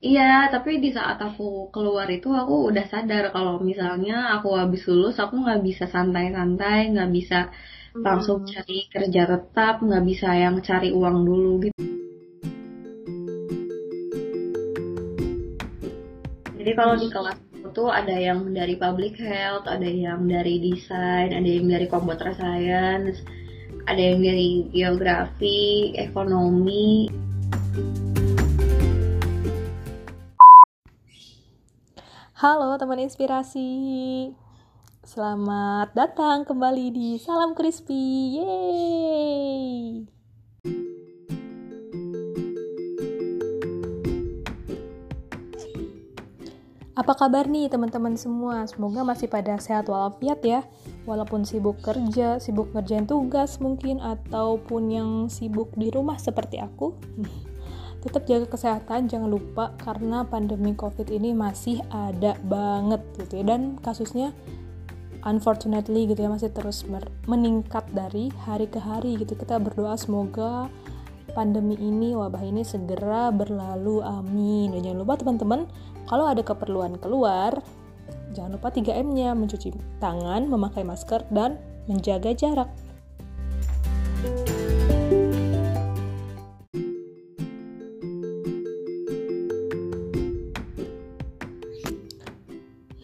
Iya, tapi di saat aku keluar itu aku udah sadar kalau misalnya aku habis lulus aku nggak bisa santai-santai, nggak bisa langsung Hmm. cari kerja tetap, nggak bisa yang cari uang dulu gitu. Jadi kalau di kelas tuh ada yang dari public health, ada yang dari desain, ada yang dari computer science, ada yang dari geografi, ekonomi. Halo teman inspirasi. Selamat datang kembali di Salam Crispy. Yeay. Apa kabar nih teman-teman semua? Semoga masih pada sehat walafiat ya. Walaupun sibuk kerja, sibuk ngerjain tugas mungkin ataupun yang sibuk di rumah seperti aku. Tetap jaga kesehatan, jangan lupa karena pandemi Covid ini masih ada banget gitu ya dan kasusnya unfortunately gitu ya masih terus meningkat dari hari ke hari gitu. Kita berdoa semoga pandemi ini, wabah ini segera berlalu. Amin. Dan jangan lupa teman-teman, kalau ada keperluan keluar, jangan lupa 3M-nya, mencuci tangan, memakai masker, dan menjaga jarak.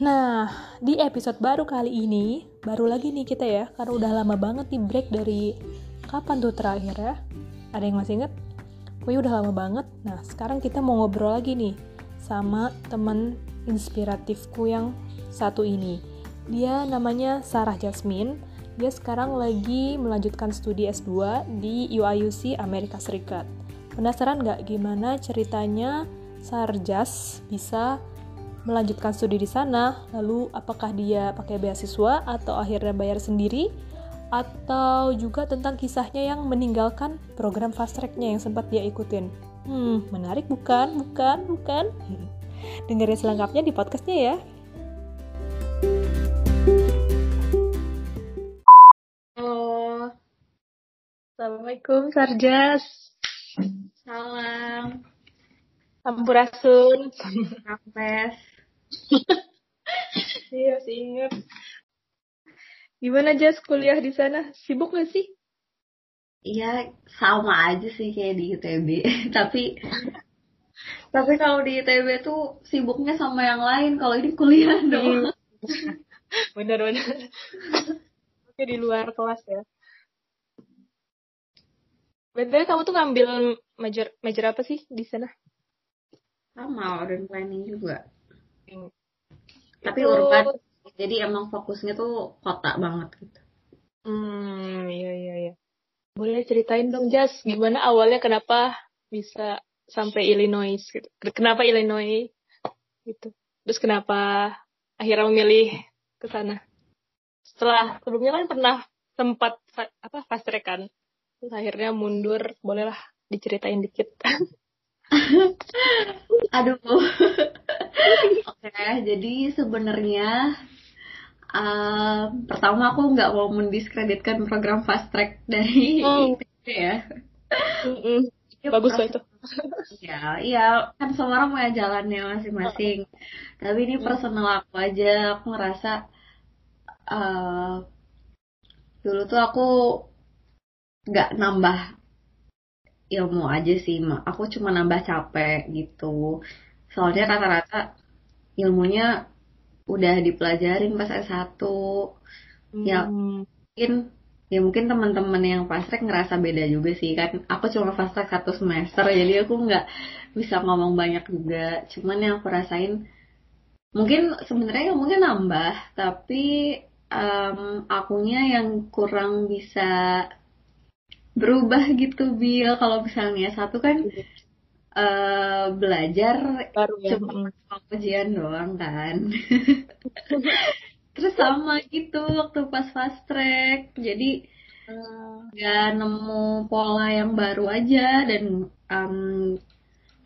Nah, di episode baru kali ini, baru lagi nih kita ya, karena udah lama banget nih break dari kapan tuh terakhir ya? Ada yang masih inget? Pokoknya udah lama banget. Nah, sekarang kita mau ngobrol lagi nih sama teman inspiratifku yang satu ini. Dia namanya Sarah Jasmine. Dia sekarang lagi melanjutkan studi S2 di UIUC Amerika Serikat. Penasaran nggak gimana ceritanya Sarjas bisa melanjutkan studi di sana? Lalu apakah dia pakai beasiswa atau akhirnya bayar sendiri? Atau juga tentang kisahnya yang meninggalkan program fast track-nya yang sempat dia ikutin? Hmm, menarik bukan? Bukan? Bukan? Dengerin selengkapnya di podcastnya ya. Halo, Assalamualaikum Sarjas. salam, Sampurasun. Rampes. Iya sih inget. Gimana Jas kuliah di sana? Sibuk gak sih? Iya, sama aja sih kayak di ITB. tapi tapi kalau di ITB tuh sibuknya sama yang lain. Kalau ini kuliah doang. Bener-bener. Oke di luar kelas ya. Betul kamu tuh ngambil major major apa sih di sana? Sama urban planning juga. Tapi Itu- urban. Jadi emang fokusnya tuh kota banget gitu. Hmm, iya iya iya. Boleh ceritain dong Jas, gimana awalnya kenapa bisa sampai Illinois gitu. Kenapa Illinois gitu. Terus kenapa akhirnya memilih ke sana? Setelah sebelumnya kan pernah sempat apa fast track kan. Terus akhirnya mundur, bolehlah diceritain dikit. Aduh. Oke, jadi sebenarnya um, pertama aku nggak mau mendiskreditkan program fast track dari. ITB ya. Mm-mm. Bagus lah itu. Ya, iya kan semua orang punya jalannya masing-masing. Tapi ini personal aku aja, aku ngerasa eh dulu tuh aku nggak nambah ilmu aja sih, Ma. aku cuma nambah capek gitu. Soalnya rata-rata ilmunya udah dipelajarin pas S1. Ya. Hmm. Mungkin ya mungkin teman-teman yang fast track ngerasa beda juga sih kan. Aku cuma fast track satu semester jadi aku nggak bisa ngomong banyak juga. Cuman yang aku rasain mungkin sebenarnya mungkin nambah tapi em, akunya yang kurang bisa berubah gitu Bil kalau misalnya satu kan eh, belajar Baru ya. cuma ujian doang kan terus sama gitu waktu pas fast track jadi Hmm. nggak nemu pola yang baru aja dan em,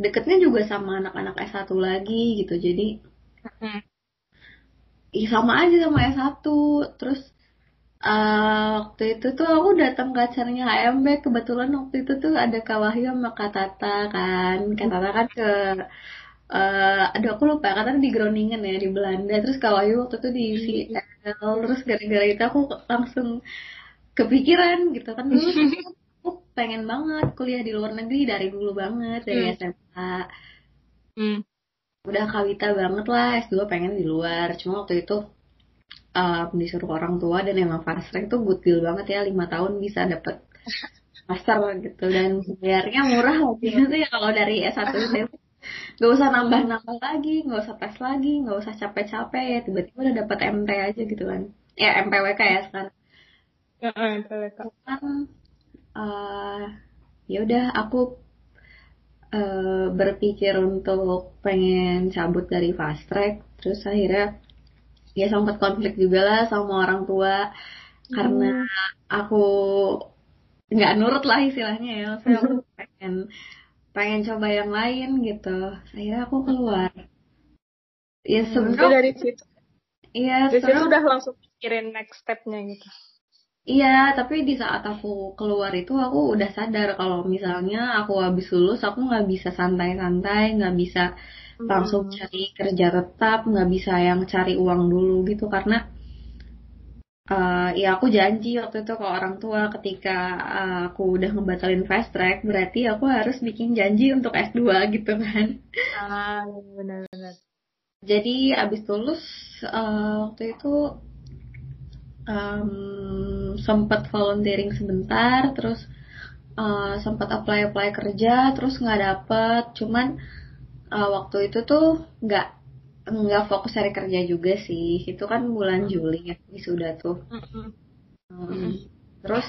deketnya juga sama anak-anak S1 lagi gitu jadi Hmm. ih sama aja sama S1 terus eh, waktu itu tuh aku datang ke acaranya HMB kebetulan waktu itu tuh ada Kak Wahyu sama Kak Tata kan. Kak Tata kan ke uh, aduh aku lupa. Katanya di Groningen ya di Belanda. Terus kalau Ayu waktu itu di VL terus gara-gara itu aku langsung kepikiran gitu kan. Aku pengen banget kuliah di luar negeri dari dulu banget dari hmm. SMA hmm. udah kawita banget lah S2 pengen di luar. Cuma waktu itu um, disuruh orang tua dan emang fast track tuh good deal banget ya lima tahun bisa dapet master gitu dan bayarnya murah waktu itu ya kalau dari S1 Gak usah nambah-nambah lagi, gak usah tes lagi, gak usah capek-capek ya tiba-tiba udah dapat MT aja gitu kan. Ya MPWK ya sekarang. Ya, MPWK. Kan uh, ya udah aku uh, berpikir untuk pengen cabut dari fast track, terus akhirnya ya sempat konflik juga lah sama orang tua. Hmm. karena aku nggak nurut lah istilahnya ya, saya aku pengen pengen coba yang lain gitu. Akhirnya aku keluar. Ya hmm, sebenarnya dari situ. Iya dari situ udah langsung pikirin next stepnya gitu. Iya, tapi di saat aku keluar itu aku udah sadar kalau misalnya aku habis lulus aku nggak bisa santai-santai, nggak bisa langsung hmm. cari kerja tetap, nggak bisa yang cari uang dulu gitu karena uh, ya aku janji waktu itu ke orang tua ketika uh, aku udah ngebatalin fast track berarti aku harus bikin janji untuk S2 gitu kan. Ah, benar-benar. Jadi abis lulus uh, waktu itu um, sempat volunteering sebentar, terus uh, sempat apply apply kerja, terus nggak dapet. Cuman uh, waktu itu tuh nggak nggak fokus cari kerja juga sih. Itu kan bulan hmm. Juli ya sudah tuh. Hmm. Hmm. terus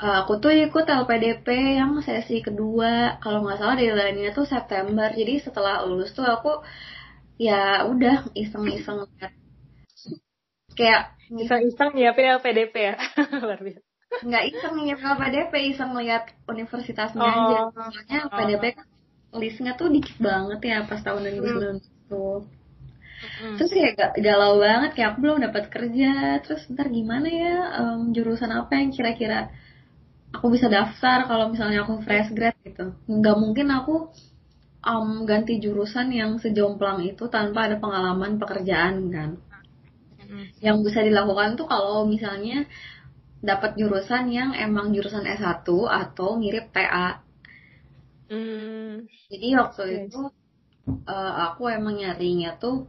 uh, aku tuh ikut LPDP yang sesi kedua. Kalau nggak salah deadline-nya tuh September. Jadi setelah lulus tuh aku ya udah iseng-iseng kayak iseng-iseng nyiapin LPDP ya? Nggak iseng nyiapin LPDP iseng lihat universitasnya oh. aja soalnya LPDP kan listnya tuh dikit banget ya pas tahun 2019 tuh Hmm. Terus kayak galau banget kayak aku belum dapat kerja. Terus ntar gimana ya um, jurusan apa yang kira-kira aku bisa daftar kalau misalnya aku fresh grad gitu. Nggak mungkin aku um, ganti jurusan yang sejomplang itu tanpa ada pengalaman pekerjaan kan. Hmm. Yang bisa dilakukan tuh kalau misalnya dapat jurusan yang emang jurusan S1 atau mirip TA Hmm. Jadi waktu yes. itu uh, aku emang nyarinya tuh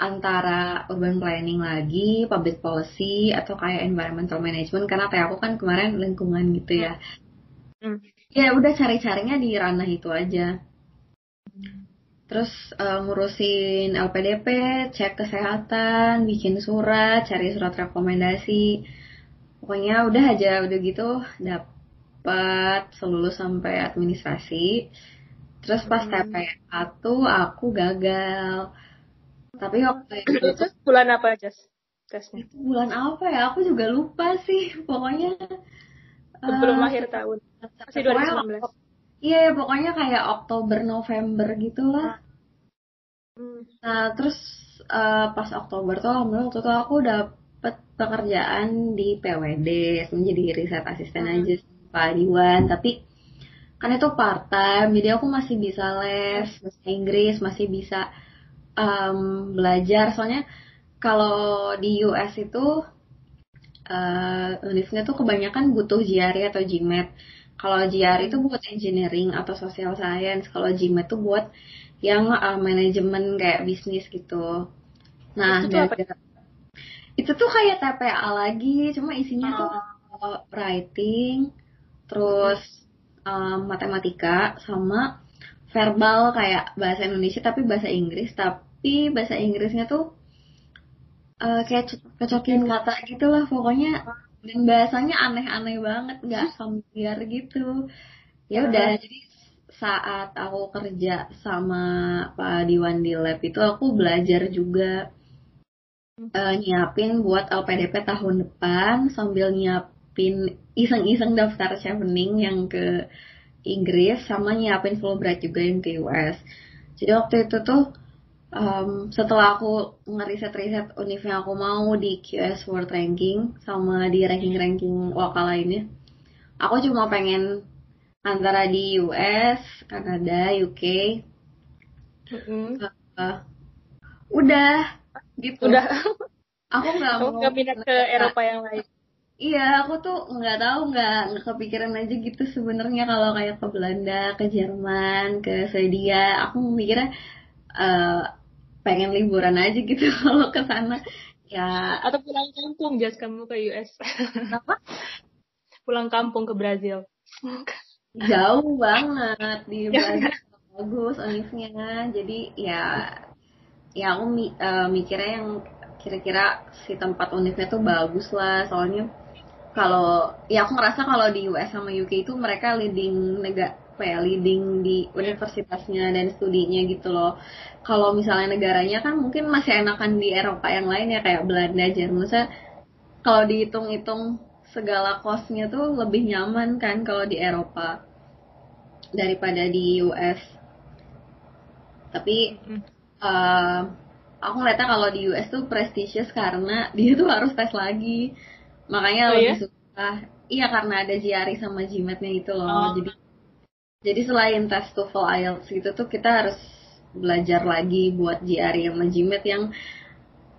antara urban planning lagi, public policy atau kayak environmental management karena kayak aku kan kemarin lingkungan gitu ya. Hmm. Ya udah cari-carinya di ranah itu aja. Terus uh, ngurusin LPDP, cek kesehatan, bikin surat, cari surat rekomendasi. Pokoknya udah aja udah gitu dap dapat selulus sampai administrasi. Terus pas hmm. TPA tuh aku gagal. Tapi waktu itu itu bulan apa aja tesnya? Itu bulan apa ya? Aku juga lupa sih. Pokoknya sebelum uh, akhir tahun. Masih 2019 iya ya, pokoknya kayak Oktober November gitulah. Hmm. nah terus uh, pas Oktober tuh alhamdulillah waktu itu aku dapet pekerjaan di PWD menjadi riset asisten hmm. aja Pak Iwan tapi kan itu part time jadi aku masih bisa les bahasa Inggris masih bisa um, belajar. Soalnya kalau di US itu uh, univnya tuh kebanyakan butuh GRE atau GMAT kalau GRE itu buat engineering atau social science. Kalau GMAT tuh buat yang uh, manajemen kayak bisnis gitu. Nah itu, tuh itu tuh kayak TPA lagi cuma isinya oh. tuh uh, writing terus um, matematika sama verbal kayak bahasa Indonesia tapi bahasa Inggris. Tapi bahasa Inggrisnya tuh uh, kayak cocokin kata gitu lah pokoknya. Dan bahasanya aneh-aneh banget nggak familiar gitu. Ya udah jadi saat aku kerja sama Pak Diwan di lab itu aku belajar juga uh, nyiapin buat LPDP tahun depan sambil nyiap nyiapin iseng-iseng daftar chevening yang ke Inggris sama nyiapin Fulbright juga yang ke US. Jadi waktu itu tuh um, setelah aku ngeriset-riset univ yang aku mau di QS World Ranking sama di ranking-ranking lokal lainnya, aku cuma pengen antara di US, Kanada, UK. Mm-mm. Uh, udah gitu. Udah, Aku nggak mau nggak minat ke Eropa yang lain. Iya, aku tuh nggak tahu nggak nggak kepikiran aja gitu sebenarnya kalau kayak ke Belanda, ke Jerman, ke Swedia, aku mikirnya eh, pengen liburan aja gitu kalau ke sana. Ya, Atau pulang kampung, jas kamu ke US. apa? pulang kampung ke Brazil. Jauh banget di Brazil bagus univnya. Jadi ya, ya aku eh, mikirnya yang kira-kira si tempat univnya tuh bagus lah. Soalnya kalau ya aku ngerasa kalau di US sama UK itu mereka leading negara apa ya leading di universitasnya dan studinya gitu loh. Kalau misalnya negaranya kan mungkin masih enakan di Eropa yang lain ya kayak Belanda, Jerman. Kalau dihitung-hitung segala kosnya tuh lebih nyaman kan kalau di Eropa daripada di US. Tapi eh, aku ngeliatnya kalau di US tuh prestisius karena dia tuh harus tes lagi. Makanya Oh, lebih iya? suka. Iya karena ada GRE sama GMAT-nya itu loh. Oh. Jadi jadi selain tes TOEFL IELTS gitu tuh kita harus belajar lagi buat GRE sama GMAT yang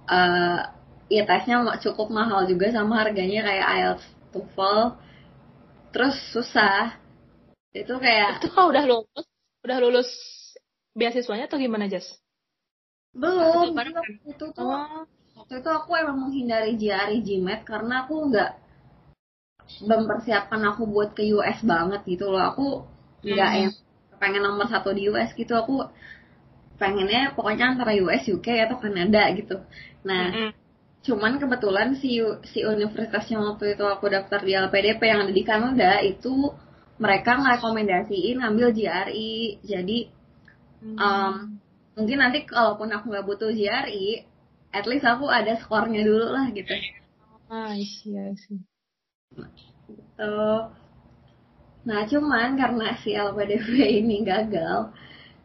eh ya tesnya cukup mahal juga sama harganya kayak IELTS TOEFL. Terus susah. Itu kayak Itu kau udah lulus, udah lulus beasiswanya atau gimana, Jas? belum. Waktu itu tuh Oh, waktu itu aku emang menghindari GRE GMAT karena aku nggak mempersiapkan aku buat ke US banget gitu loh. Aku nggak Hmm. yang pengen nomor satu di US gitu. Aku pengennya pokoknya antara US UK atau Kanada gitu. Nah Mm-mm. cuman kebetulan si si universitas yang waktu itu aku daftar di LPDP yang ada di Kanada itu mereka ngerekomendasiin ngambil GRE jadi um, mungkin nanti kalaupun aku nggak butuh GRE at least aku ada skornya dulu lah gitu Ah, I see, I see. Tuh. Nah, cuman karena si LPDP ini gagal,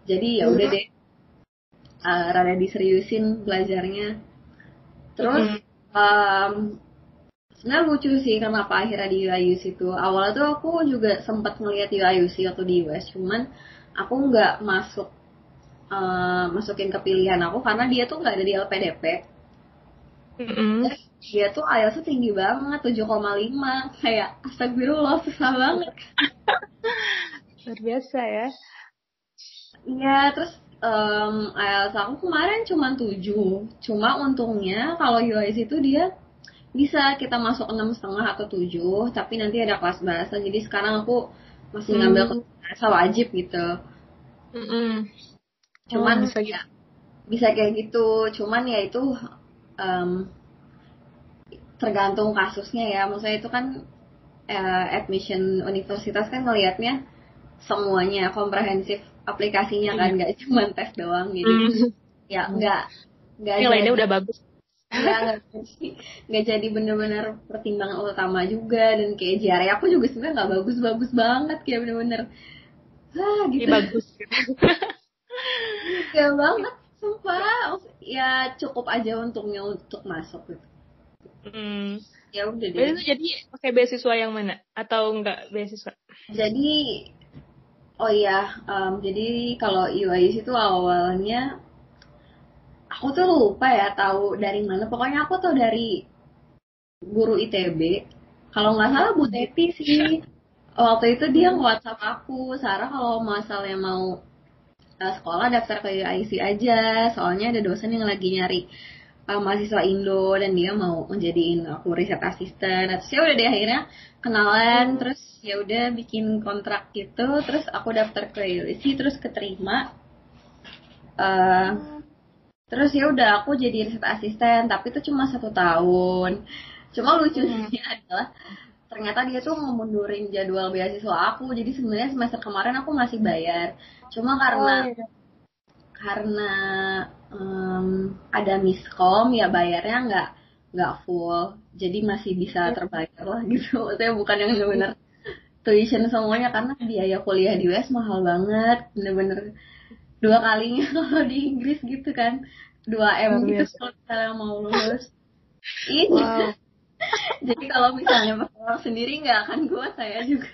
jadi ya udah deh, uh, rada diseriusin belajarnya. Terus, um, sebenarnya lucu sih kenapa akhirnya di UIUC itu. Awalnya tuh aku juga sempat ngeliat UIUC waktu di US, cuman aku nggak masuk uh, masukin ke pilihan aku karena dia tuh nggak ada di LPDP. Mm-mm. Dia tuh IELTS tinggi banget, 7,5. Kayak astagfirullah, susah banget. Luar biasa ya. Iya, terus em IELTS aku kemarin cuma 7. Cuma untungnya kalau UIS itu dia bisa kita masuk enam setengah atau 7, tapi nanti ada kelas bahasa. Jadi sekarang aku masih ngambil Hmm. kelas bahasa wajib gitu. Mm-mm. Cuman Oh, bisa gitu. ya, bisa kayak gitu. Cuman ya itu em, tergantung kasusnya ya. Maksudnya itu kan eh, admission universitas kan ngelihatnya semuanya komprehensif aplikasinya kan nggak cuma tes doang jadi Mm. ya nggak nggak Nilainya udah bagus. nggak jadi bener-bener pertimbangan utama juga dan kayak jari aku juga sebenarnya nggak bagus-bagus banget kayak bener-bener ah gitu bagus. ya banget sumpah ya cukup aja untungnya untuk masuk gitu Mm. ya udah deh itu jadi pakai beasiswa yang mana? Atau enggak beasiswa? jadi oh iya em, jadi kalau UIS itu awalnya aku tuh lupa ya tahu dari mana pokoknya aku tuh dari guru ITB kalau nggak salah Bu Teti sih waktu itu dia nge-WhatsApp aku Sarah kalau masalahnya mau eh, sekolah daftar ke UIC aja. Soalnya ada dosen yang lagi nyari eh, mahasiswa Indo dan dia mau menjadiin aku riset asisten. Terus ya udah deh akhirnya kenalan. Terus ya udah bikin kontrak gitu. Terus aku daftar ke UIC terus keterima. Eh, terus ya udah aku jadi riset asisten. Tapi itu cuma satu tahun. Cuma lucunya adalah ternyata dia tuh ngemundurin jadwal beasiswa aku. Jadi sebenarnya semester kemarin aku masih bayar cuma karena Oh, iya. karena em, ada miskom ya bayarnya nggak nggak full. Jadi masih bisa terbayar lah gitu. Saya bukan yang bener-bener tuition semuanya karena biaya kuliah di US mahal banget. Bener-bener dua kalinya kalau di Inggris gitu kan. Dua m Luar gitu biasa. kalau misalnya mau lulus. Iya. Wow. jadi kalau misalnya uang sendiri nggak akan kuat saya juga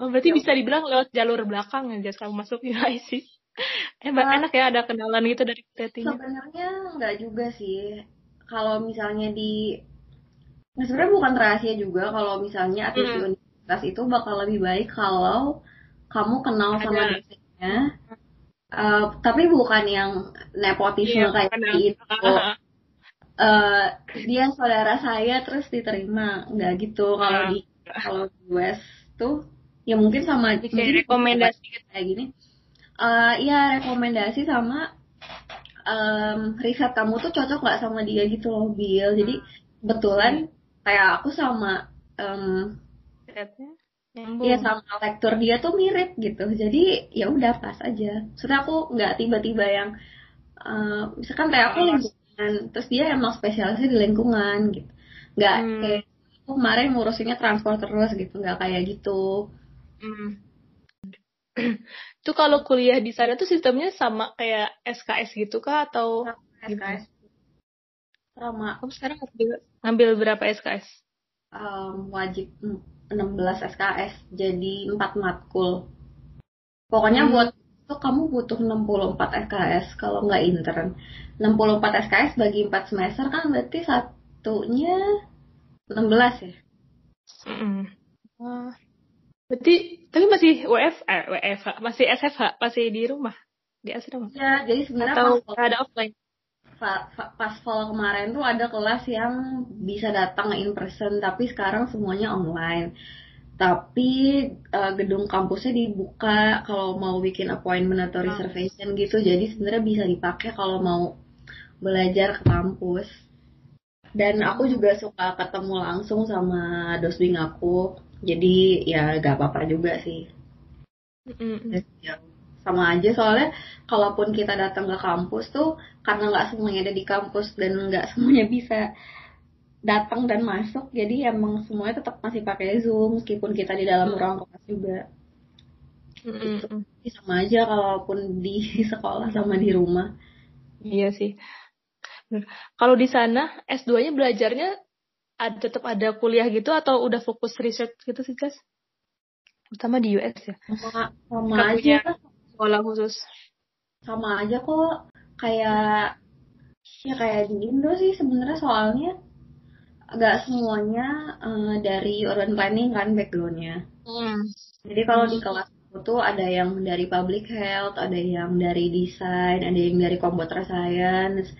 Oh, berarti bisa dibilang lewat jalur belakang aja kamu masuk UIC. Emang Nah. enak ya ada kenalan gitu dari settingnya. Sebenarnya nggak juga sih. Kalau misalnya di Nah, sebenarnya bukan rahasia juga kalau misalnya admisi Hmm. universitas itu bakal lebih baik kalau kamu kenal sama Ada. dosennya. Eh, tapi bukan yang nepotisme Iya, kayak info. Eh, dia saudara saya terus diterima, nggak gitu. Kalau Ah. di kalau di US tuh ya mungkin sama mungkin rekomendasi kayak gini. Eh, iya rekomendasi sama em, riset kamu tuh cocok nggak sama dia gitu loh, Bill. Jadi kebetulan kayak aku sama nyambung. Iya sama lektur dia tuh mirip gitu. Jadi ya udah pas aja. Maksudnya aku nggak tiba-tiba yang eh, misalkan kayak aku lingkungan, terus dia emang spesialisnya di lingkungan gitu. Nggak Hmm. kayak aku kemarin ngurusinnya transport terus gitu, nggak kayak gitu. Hmm. Itu kalau kuliah di sana tuh sistemnya sama kayak SKS gitu kah atau SKS sama kamu sekarang ngambil, ngambil berapa SKS? em, wajib mm, 16 SKS jadi 4 matkul. Pokoknya Hmm. buat itu kamu butuh 64 SKS kalau nggak intern. 64 SKS bagi 4 semester kan berarti satunya 16 ya. Mm-mm. Wah. Berarti tapi masih WF eh WFH, masih SFH, masih di rumah, di asrama. Ya, jadi sebenarnya Atau pas, ada offline? fa- fa- pas fall kemarin tuh ada kelas yang bisa datang in person tapi sekarang semuanya online. Tapi eh, gedung kampusnya dibuka kalau mau bikin appointment atau Hmm. reservation gitu. Jadi sebenarnya bisa dipakai kalau mau belajar ke kampus. Dan aku juga suka ketemu langsung sama dosbing aku. Jadi ya gak apa-apa juga sih. Mm-mm. Ya, sama aja soalnya kalaupun kita datang ke kampus tuh karena nggak semuanya ada di kampus dan nggak semuanya bisa datang dan masuk jadi emang semuanya tetap masih pakai zoom meskipun kita di dalam ruang kelas juga Mm-mm. Jadi sama aja kalaupun di sekolah sama di rumah Iya sih. Kalau di sana S2-nya belajarnya ada tetap ada kuliah gitu atau udah fokus research gitu sih, Jas? Terutama di US ya. sama sama aja sekolah khusus. sama aja kok kayak ya kayak di Indo sih sebenarnya soalnya nggak semuanya eh, dari urban planning kan backgroundnya Hmm. Jadi kalau di kelas tuh ada yang dari public health, ada yang dari desain, ada yang dari computer science,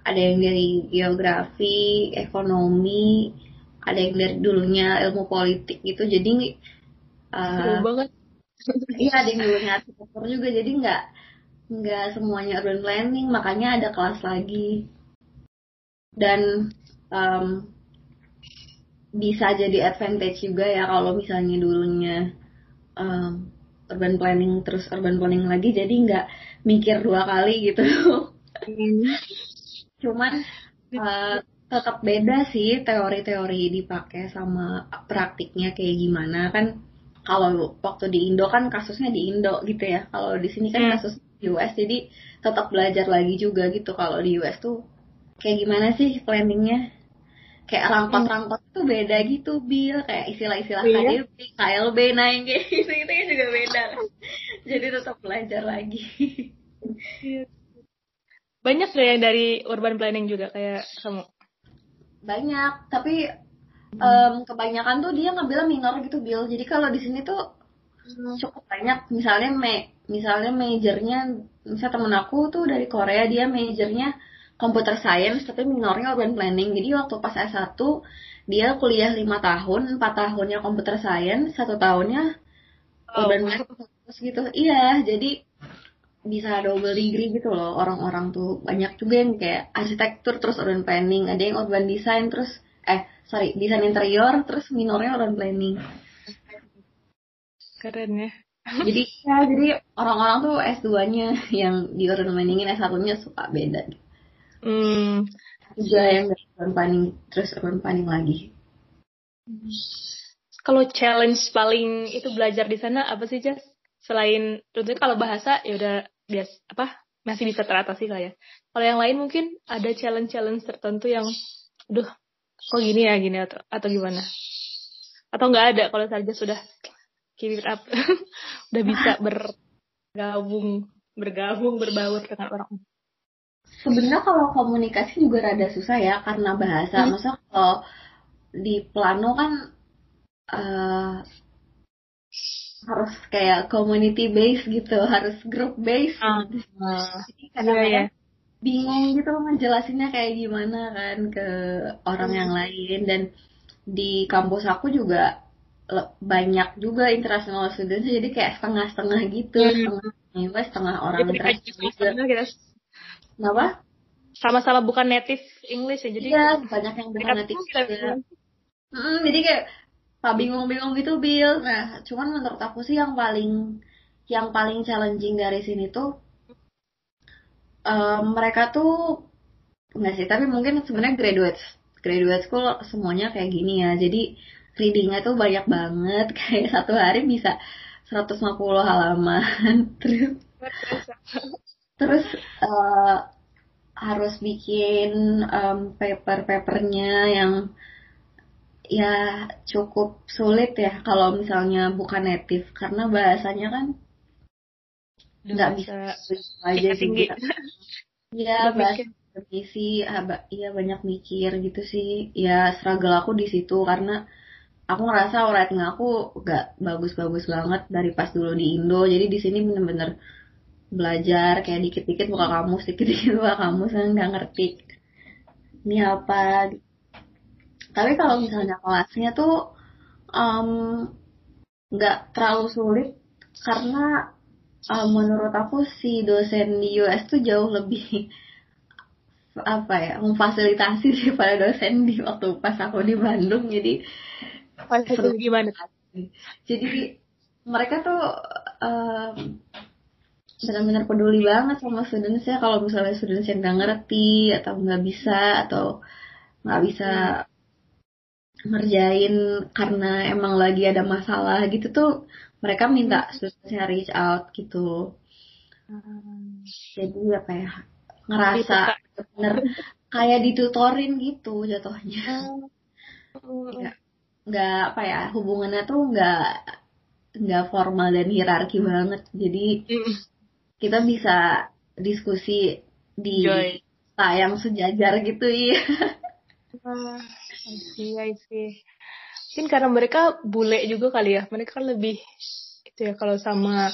ada yang dari geografi, ekonomi, ada yang dari dulunya ilmu politik gitu. Jadi Seru uh, banget. iya ada yang dulunya arsitektur juga. Jadi nggak nggak semuanya urban planning, makanya ada kelas lagi. Dan um, bisa jadi advantage juga ya kalau misalnya dulunya um, urban planning terus urban planning lagi jadi nggak mikir dua kali gitu cuman uh, tetap beda sih teori-teori dipakai sama praktiknya kayak gimana. Kan kalau waktu di Indo kan kasusnya di Indo gitu ya. Kalau di sini kan Hmm. kasus di US jadi tetap belajar lagi juga gitu. Kalau di US tuh kayak gimana sih planningnya? Kayak rangkot-rangkot tuh beda gitu Bill kayak istilah-istilah Iya. KDP, KLB nah yang kayak gitu itu juga beda jadi tetap belajar lagi Banyak deh yang dari urban planning juga kayak kamu. banyak tapi em, kebanyakan tuh dia ngambil minor gitu Bill jadi kalau di sini tuh cukup banyak. Misalnya me misalnya majornya misalnya temen aku tuh dari Korea dia majornya computer science tapi minornya urban planning. Jadi waktu pas S1 dia kuliah lima tahun empat tahunnya computer science satu tahunnya Oh. urban planning terus gitu. Iya jadi bisa double degree gitu loh orang-orang tuh banyak juga yang kayak arsitektur terus urban planning ada yang urban design terus eh sorry desain interior terus minornya urban planning Keren ya. jadi ya jadi orang-orang tuh S2-nya yang di urban planningin S1-nya suka beda Hmm. juga yang dari urban planning terus urban planning lagi Kalau challenge paling itu belajar di sana apa sih, Jas? Selain tentunya kalau bahasa ya udah bias apa masih bisa teratasi lah ya. Kalau yang lain mungkin ada challenge-challenge tertentu yang aduh kok gini ya gini atau atau gimana? Atau nggak ada kalau saja sudah keep it up udah bisa bergabung bergabung berbaur dengan orang sebenarnya kalau komunikasi juga rada susah ya karena bahasa hmm. maksudnya kalau di plano kan uh, harus kayak community base gitu harus group base uh, uh, jadi kadang-kadang yeah, yeah. bingung gitu loh ngejelasinnya kayak gimana kan ke orang yang lain dan di kampus aku juga banyak juga international students jadi kayak setengah-setengah gitu hmm. setengah setengah, setengah orang internasional kenapa sama-sama bukan native English ya jadi iya banyak yang bukan native juga. Hmm, jadi kayak Pak bingung-bingung gitu Bill. Nah, cuman menurut aku sih yang paling yang paling challenging dari sini tuh um, mereka tuh enggak sih, tapi mungkin sebenarnya graduate graduate school semuanya kayak gini ya. Jadi readingnya tuh banyak banget, kayak satu hari bisa 150 halaman. terus terus uh, harus bikin um, paper-papernya yang ya cukup sulit ya kalau misalnya bukan native. Karena bahasanya kan nggak bisa aja sih. ya bahasa sih iya banyak mikir gitu sih. Ya struggle aku di situ karena aku ngerasa writing aku gak bagus-bagus banget dari pas dulu di Indo. Jadi di sini bener-bener belajar kayak dikit-dikit buka kamus dikit-dikit buka kamus nggak ngerti ini apa tapi kalau misalnya kelasnya tuh nggak um, terlalu sulit karena um, menurut aku si dosen di US tuh jauh lebih apa ya memfasilitasi daripada dosen di waktu pas aku di Bandung. Jadi seru. gimana? Jadi mereka tuh um, benar-benar peduli banget sama studentsnya. Kalau misalnya studentsnya nggak ngerti atau nggak bisa atau nggak bisa ngerjain karena emang lagi ada masalah gitu tuh mereka minta hmm. studentnya reach out gitu hmm. jadi apa ya ngerasa bener kayak ditutorin gitu jatuhnya hmm. nggak apa ya hubungannya tuh nggak nggak formal dan hierarki banget jadi kita bisa diskusi di Joy. tayang sejajar gitu ya I see, I see. Mungkin karena mereka bule juga kali ya. Mereka lebih itu ya kalau sama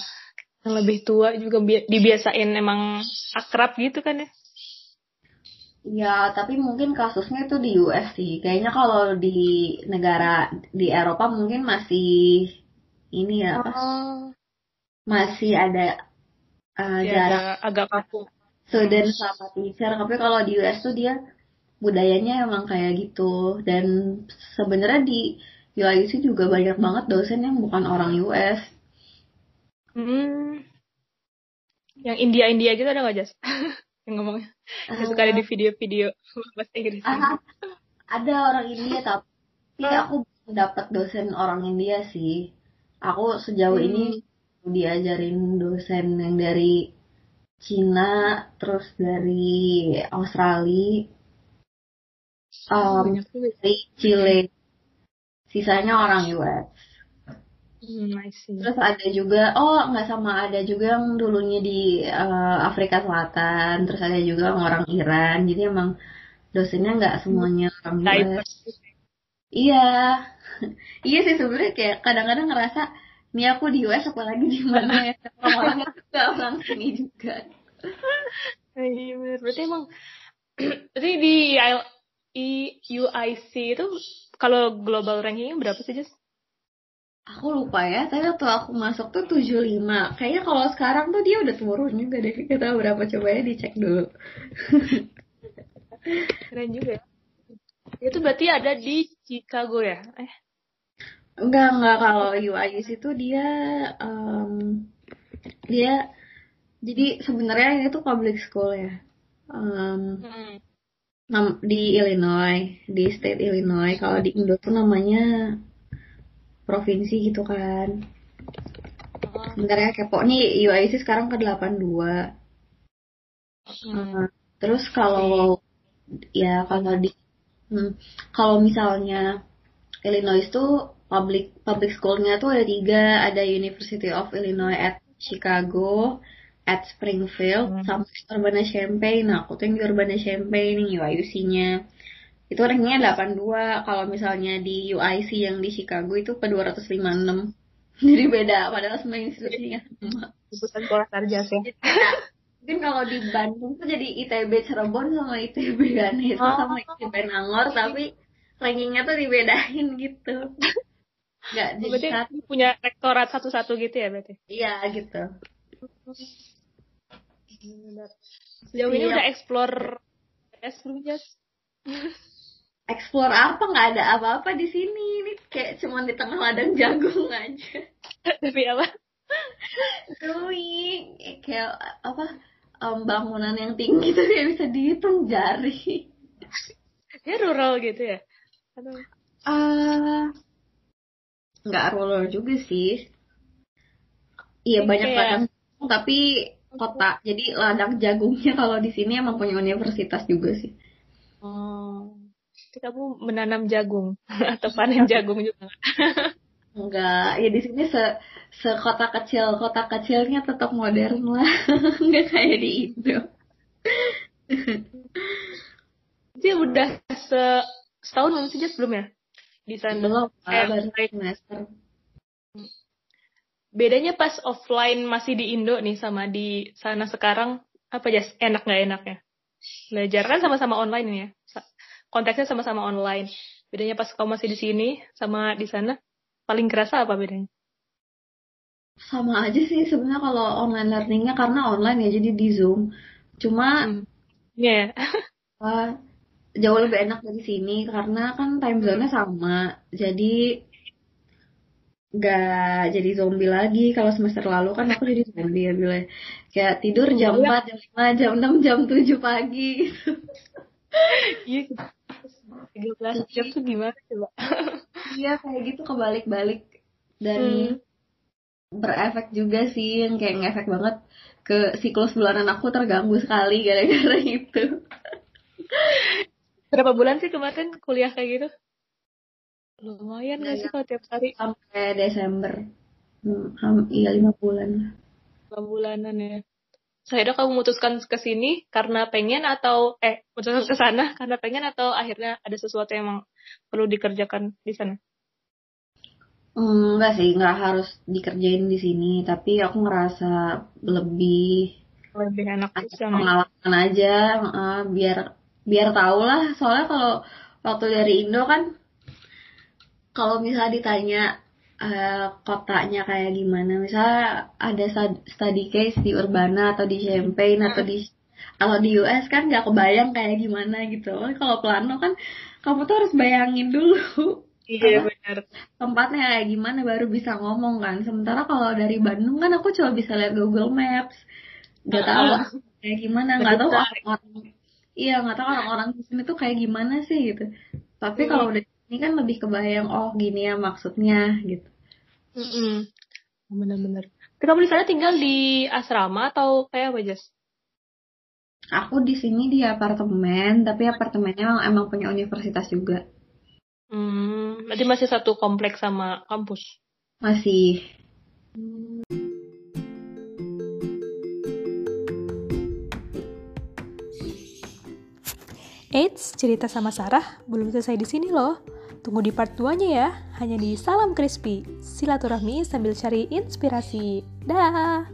yang lebih tua juga dibiasain emang akrab gitu kan ya. Ya, tapi mungkin kasusnya itu di US sih. Kayaknya kalau di negara di Eropa mungkin masih ini ya, oh. masih ada uh, ya, jarak agak kaku. Student sama teacher. Tapi kalau di US tuh dia budayanya emang kayak gitu dan sebenarnya di UIC juga banyak banget dosen yang bukan orang US. Hmm. Yang India India gitu ada nggak Jas? yang ngomongnya uh, yang suka ada di ah. video-video bahasa Inggris. Uh, ada orang India tapi uh. aku dapat dosen orang India sih. Aku sejauh hmm. ini diajarin dosen yang dari Cina, terus dari Australia, um, dari Chile. Sisanya orang US hmm, terus ada juga oh nggak sama ada juga yang dulunya di uh, Afrika Selatan terus ada juga orang Iran. Jadi emang dosennya nggak semuanya orang US iya. Iya sih sebenarnya kayak kadang-kadang ngerasa ini aku di US apalagi di mana? Ya orang-orang juga orang sini juga. Iya berarti emang berarti di UIC itu kalau global rankingnya berapa sih, Jess? Aku lupa ya, tapi waktu aku masuk tuh 75. Kayaknya kalau sekarang tuh dia udah turun juga deh. Kita tahu berapa coba ya dicek dulu. Keren juga ya. Itu berarti ada di Chicago ya? Eh. Enggak, enggak. Kalau UIC itu dia um, dia jadi sebenarnya ini tuh public school ya. Um, hmm di Illinois, di state Illinois. Kalau di Indo tuh namanya provinsi gitu kan. Bentar ya kepo nih UIC sekarang ke 82. Hmm. Uh, terus kalau ya kalau di hmm, kalau misalnya Illinois tuh public public schoolnya tuh ada tiga ada University of Illinois at Chicago at Springfield hmm. sama Urbana Champaign. Nah aku tuh yang di Urbana Champaign nih UIC-nya itu rankingnya 82 kalau misalnya di UIC yang di Chicago itu ke 256 jadi beda padahal semua institusinya sama. Jurusan sekolah sarjas ya mungkin kalau di Bandung tuh jadi ITB Cirebon sama ITB Ganesha oh. sama ITB Nangor tapi rankingnya tuh dibedain gitu. Berarti satu. punya rektorat satu-satu gitu ya berarti? Iya gitu sejauh ini iya. udah explore es belum explore apa? Nggak ada apa-apa di sini. Ini kayak cuma di tengah ladang jagung aja. Tapi apa? Rui kayak apa um, bangunan yang tinggi tuh kayak bisa dihitung jari. Ya rural gitu ya? Aduh. Uh, nggak rural juga sih. Iya banyak ladang tapi kota. Jadi ladang jagungnya kalau di sini emang punya universitas juga sih. Oh. Jadi kamu menanam jagung? Atau panen jagung juga? Enggak, ya di sini se sekota kecil. Kota kecilnya tetap modern lah, nggak kayak di Indo. Jadi udah se setahun belum sih sebelum ya? di sana belum baru semester bedanya pas offline masih di Indo nih sama di sana sekarang apa aja enak nggak enaknya belajar kan sama-sama online ini ya konteksnya sama-sama online bedanya pas kamu masih di sini sama di sana paling kerasa apa bedanya sama aja sih sebenarnya kalau online learningnya karena online ya jadi di zoom cuma hmm. yeah. jauh lebih enak dari sini karena kan time zone-nya sama. Jadi gak jadi zombie lagi. Kalau semester lalu kan aku jadi zombie ya bilang. Kayak tidur jam oh, 4, jam 5, jam 6, jam 7 pagi gitu. Iya. 13 jam tuh gimana coba? iya kayak gitu kebalik-balik. Dan hmm. berefek juga sih yang kayak ngefek banget ke siklus bulanan aku terganggu sekali gara-gara itu. Berapa bulan sih kemarin kuliah kayak gitu? Lumayan nggak sih kalau tiap hari? Sampai Desember. Hmm, iya lima bulan. Lima bulanan ya. Saya kamu memutuskan ke sini karena pengen atau eh memutuskan ke sana karena pengen atau akhirnya ada sesuatu yang emang perlu dikerjakan di sana? Hmm, enggak sih, enggak harus dikerjain di sini, tapi aku ngerasa lebih lebih enak pengalaman aja, uh, biar biar tau lah soalnya kalau waktu dari Indo kan kalau misalnya ditanya uh, kotanya kayak gimana misalnya ada study case di Urbana atau di Champaign atau di kalau di US kan nggak kebayang kayak gimana gitu. Kalau plano kan kamu tuh harus bayangin dulu. Iya benar. tempatnya kayak gimana baru bisa ngomong kan. Sementara kalau dari Bandung kan aku cuma bisa lihat Google Maps. Nggak tahu kayak gimana nggak tahu orang iya nggak tahu orang-orang di sini tuh kayak gimana sih gitu. Tapi mm. kalau udah ini kan lebih kebayang oh gini ya maksudnya gitu mm -mm. benar-benar tapi kamu di sana tinggal di asrama atau kayak apa Jas? Aku di sini di apartemen, tapi apartemennya emang punya universitas juga. Hmm, berarti masih satu kompleks sama kampus? Masih. Hmm. Eits, cerita sama Sarah belum selesai di sini loh. Tunggu di part 2-nya ya, hanya di Salam Crispy. Silaturahmi sambil cari inspirasi. Dah.